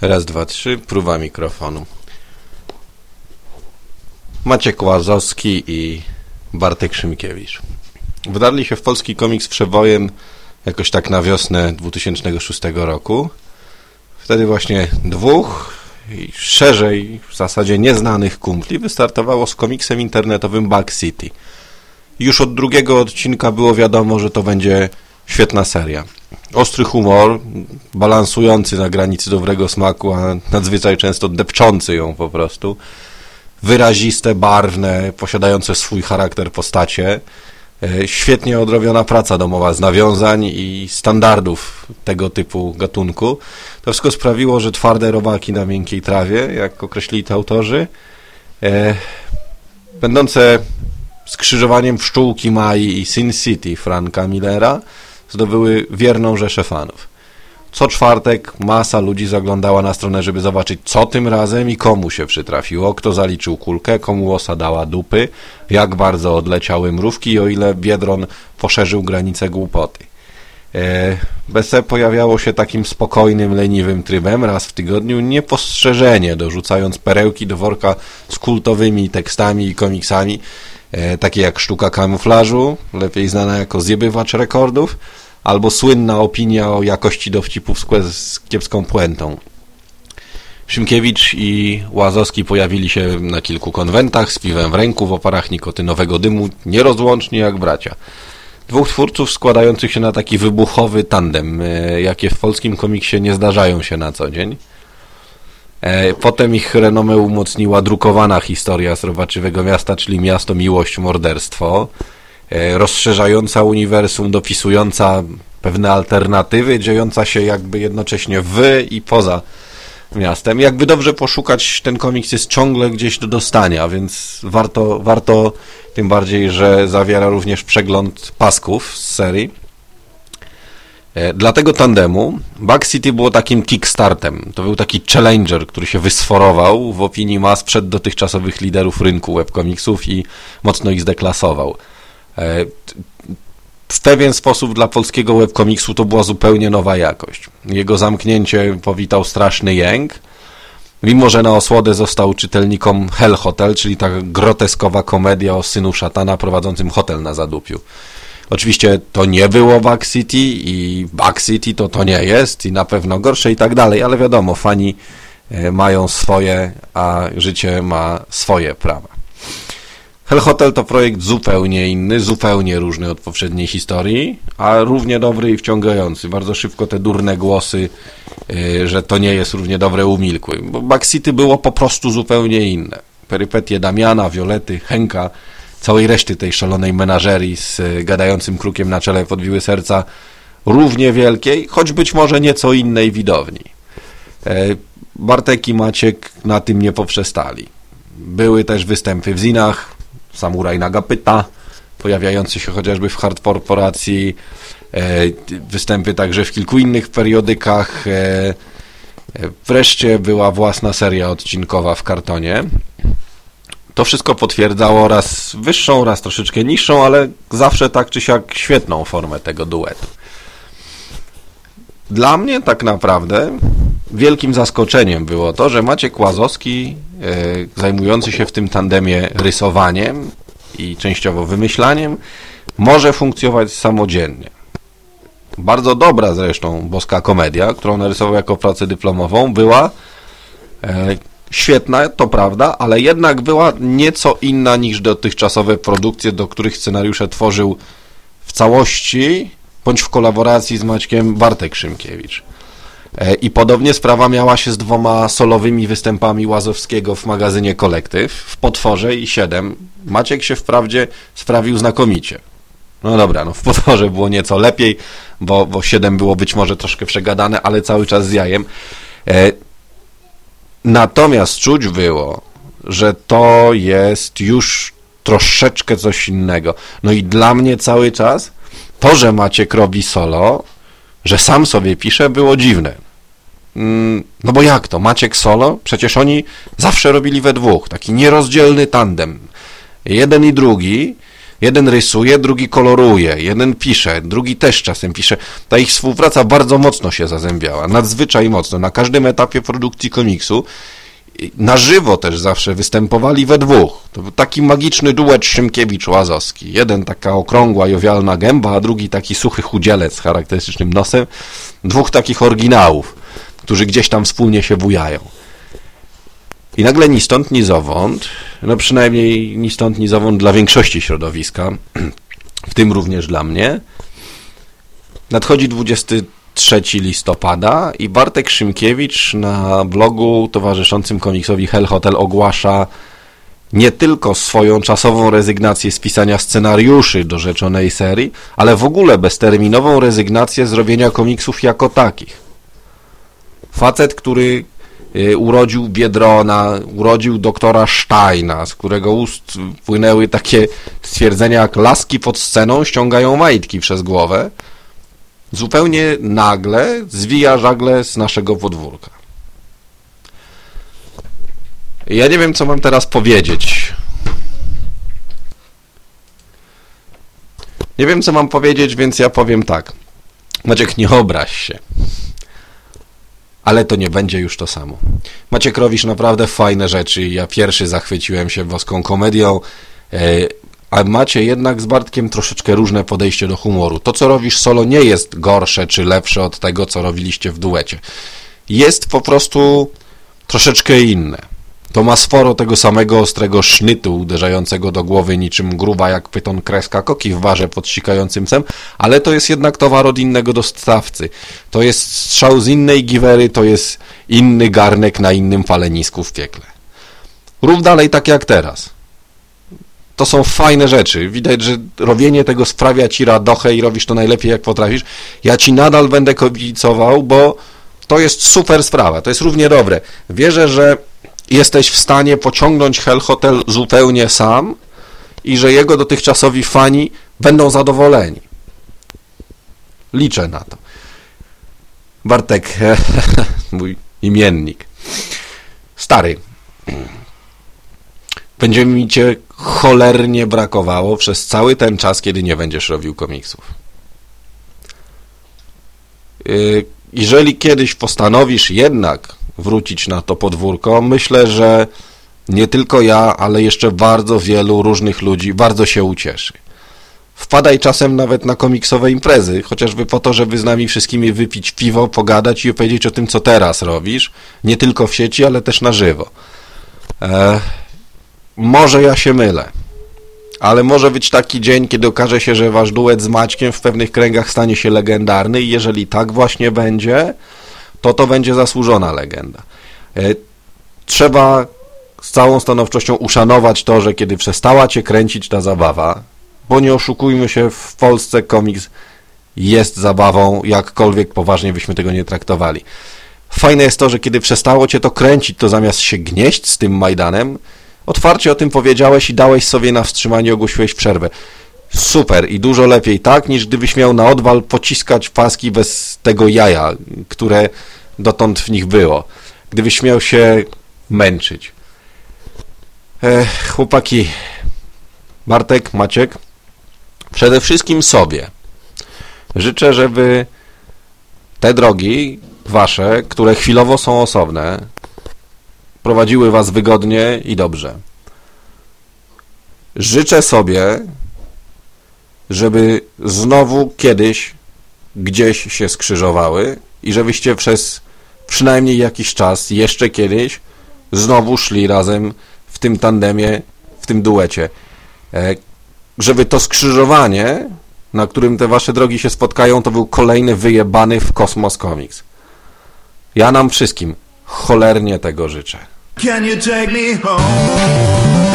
Raz, dwa, trzy, próba mikrofonu. Maciek Łazowski i Bartek Szymkiewicz. Wdarli się w polski komiks przewojen jakoś tak na wiosnę 2006 roku. Wtedy właśnie dwóch i szerzej w zasadzie nieznanych kumpli wystartowało z komiksem internetowym Back City. Już od drugiego odcinka było wiadomo, że to będzie świetna seria. Ostry humor, balansujący na granicy dobrego smaku, a nadzwyczaj często depczący ją po prostu. Wyraziste, barwne, posiadające swój charakter postacie. E, świetnie odrobiona praca domowa z nawiązań i standardów tego typu gatunku. To wszystko sprawiło, że twarde robaki na miękkiej trawie, jak określili to autorzy, e, będące skrzyżowaniem pszczółki Mai i Sin City Franka Millera, zdobyły wierną rzeszę fanów. Co czwartek masa ludzi zaglądała na stronę, żeby zobaczyć, co tym razem i komu się przytrafiło, kto zaliczył kulkę, komu osa dała dupy, jak bardzo odleciały mrówki i o ile Biedron poszerzył granice głupoty. E, BC pojawiało się takim spokojnym, leniwym trybem raz w tygodniu, niepostrzeżenie, dorzucając perełki do worka z kultowymi tekstami i komiksami, e, takie jak Sztuka Kamuflażu, lepiej znana jako Zjebywacz Rekordów, albo słynna opinia o jakości dowcipów z kiepską puentą. Szymkiewicz i Łazowski pojawili się na kilku konwentach z piwem w ręku w oparach nikotynowego dymu, nierozłącznie jak bracia. Dwóch twórców składających się na taki wybuchowy tandem, e, jakie w polskim komiksie nie zdarzają się na co dzień. E, potem ich renomę umocniła drukowana historia z Robaczywego Miasta, czyli Miasto, Miłość, Morderstwo. E, rozszerzająca uniwersum, dopisująca pewne alternatywy, dziejąca się jakby jednocześnie w i poza miastem. Jakby dobrze poszukać, ten komiks jest ciągle gdzieś do dostania, więc warto, warto tym bardziej, że zawiera również przegląd pasków z serii. E, dla tego tandemu Back City było takim kickstartem. To był taki challenger, który się wysforował w opinii mas przed dotychczasowych liderów rynku webkomiksów i mocno ich zdeklasował. E, w pewien sposób dla polskiego webkomiksu to była zupełnie nowa jakość. Jego zamknięcie powitał straszny jęk, mimo że na osłodę został czytelnikom Hell Hotel, czyli ta groteskowa komedia o synu szatana prowadzącym hotel na zadupiu. Oczywiście to nie było Back City i Back City to to nie jest i na pewno gorsze i tak dalej, ale wiadomo, fani e, mają swoje, a życie ma swoje prawa. Hell Hotel to projekt zupełnie inny, zupełnie różny od poprzedniej historii, a równie dobry i wciągający. Bardzo szybko te durne głosy, yy, że to nie jest równie dobre, umilkły. Bo Back City było po prostu zupełnie inne. Perypetie Damiana, Violety, Henka, całej reszty tej szalonej menażerii z yy, gadającym krukiem na czele podbiły serca równie wielkiej, choć być może nieco innej widowni. Yy, Bartek i Maciek na tym nie poprzestali. Były też występy w zinach, Samuraj Nagapyta, pojawiający się chociażby w Hard Corporacji, e, występy także w kilku innych periodykach. E, e, wreszcie była własna seria odcinkowa w kartonie. To wszystko potwierdzało raz wyższą, raz troszeczkę niższą, ale zawsze tak czy siak świetną formę tego duetu. Dla mnie tak naprawdę wielkim zaskoczeniem było to, że Maciek Łazowski, zajmujący się w tym tandemie rysowaniem i częściowo wymyślaniem, może funkcjonować samodzielnie. Bardzo dobra zresztą boska komedia, którą narysował jako pracę dyplomową, była e, świetna, to prawda, ale jednak była nieco inna niż dotychczasowe produkcje, do których scenariusze tworzył w całości bądź w kolaboracji z Maćkiem Bartek Szymkiewicz. E, I podobnie sprawa miała się z dwoma solowymi występami Łazowskiego w magazynie Kolektyw, w Potworze i 7. Maciek się wprawdzie sprawił znakomicie. No dobra, no w Potworze było nieco lepiej, bo, bo 7 było być może troszkę przegadane, ale cały czas z jajem. E, natomiast czuć było, że to jest już troszeczkę coś innego. No i dla mnie cały czas to, że Maciek robi solo, że sam sobie pisze, było dziwne. Mm, no bo jak to? Maciek solo? Przecież oni zawsze robili we dwóch. Taki nierozdzielny tandem. Jeden i drugi Jeden rysuje, drugi koloruje, jeden pisze, drugi też czasem pisze. Ta ich współpraca bardzo mocno się zazębiała, nadzwyczaj mocno. Na każdym etapie produkcji komiksu na żywo też zawsze występowali we dwóch. To był taki magiczny duet Szymkiewicz-Łazowski. Jeden taka okrągła, jowialna gęba, a drugi taki suchy chudzielec z charakterystycznym nosem. Dwóch takich oryginałów, którzy gdzieś tam wspólnie się wujają. I nagle ni stąd, ni zowąd, no przynajmniej ni stąd, ni zowąd dla większości środowiska, w tym również dla mnie, nadchodzi 23 listopada i Bartek Szymkiewicz na blogu towarzyszącym komiksowi Hell Hotel ogłasza nie tylko swoją czasową rezygnację z pisania scenariuszy do rzeczonej serii, ale w ogóle bezterminową rezygnację z robienia komiksów jako takich. Facet, który Y, urodził Biedrona, urodził doktora Steina, z którego ust płynęły takie stwierdzenia jak laski pod sceną ściągają majtki przez głowę, zupełnie nagle zwija żagle z naszego podwórka. Ja nie wiem, co mam teraz powiedzieć. Nie wiem, co mam powiedzieć, więc ja powiem tak. Maciek, nie obraź się ale to nie będzie już to samo. Maciek robisz naprawdę fajne rzeczy. Ja pierwszy zachwyciłem się boską komedią, e, a macie jednak z Bartkiem troszeczkę różne podejście do humoru. To, co robisz solo, nie jest gorsze czy lepsze od tego, co robiliście w duecie. Jest po prostu troszeczkę inne. To ma sporo tego samego ostrego sznytu uderzającego do głowy niczym gruba jak pyton kreska koki w barze pod sikającym psem, ale to jest jednak towar od innego dostawcy. To jest strzał z innej giwery, to jest inny garnek na innym falenisku w piekle. Rób dalej tak jak teraz. To są fajne rzeczy. Widać, że robienie tego sprawia ci radochę i robisz to najlepiej jak potrafisz. Ja ci nadal będę kibicował, bo to jest super sprawa. To jest równie dobre. Wierzę, że jesteś w stanie pociągnąć Hell Hotel zupełnie sam i że jego dotychczasowi fani będą zadowoleni. Liczę na to. Bartek, mój imiennik. Stary, będzie mi cię cholernie brakowało przez cały ten czas, kiedy nie będziesz robił komiksów. Y, jeżeli kiedyś postanowisz jednak wrócić na to podwórko. Myślę, że nie tylko ja, ale jeszcze bardzo wielu różnych ludzi bardzo się ucieszy. Wpadaj czasem nawet na komiksowe imprezy, chociażby po to, żeby z nami wszystkimi wypić piwo, pogadać i opowiedzieć o tym, co teraz robisz, nie tylko w sieci, ale też na żywo. Może ja się mylę, ale może być taki dzień, kiedy okaże się, że wasz duet z Maćkiem w pewnych kręgach stanie się legendarny i jeżeli tak właśnie będzie, to to będzie zasłużona legenda. E, trzeba z całą stanowczością uszanować to, że kiedy przestała cię kręcić ta zabawa, bo nie oszukujmy się, w Polsce komiks jest zabawą, jakkolwiek poważnie byśmy tego nie traktowali. Fajne jest to, że kiedy przestało cię to kręcić, to zamiast się gnieść z tym Majdanem, otwarcie o tym powiedziałeś i dałeś sobie na wstrzymanie, ogłosiłeś przerwę. Super i dużo lepiej tak, niż gdybyś miał na odwal pociskać paski bez tego jaja, które dotąd w nich było. Gdybyś miał się męczyć. Ech, chłopaki, Bartek, Maciek, przede wszystkim sobie życzę, żeby te drogi wasze, które chwilowo są osobne, prowadziły was wygodnie i dobrze. Życzę sobie, żeby znowu kiedyś gdzieś się skrzyżowały i żebyście przez przynajmniej jakiś czas, jeszcze kiedyś, znowu szli razem w tym tandemie, w tym duecie. E, żeby to skrzyżowanie, na którym te wasze drogi się spotkają, to był kolejny wyjebany w kosmos komiks. Ja nam wszystkim cholernie tego życzę. Can you take me home?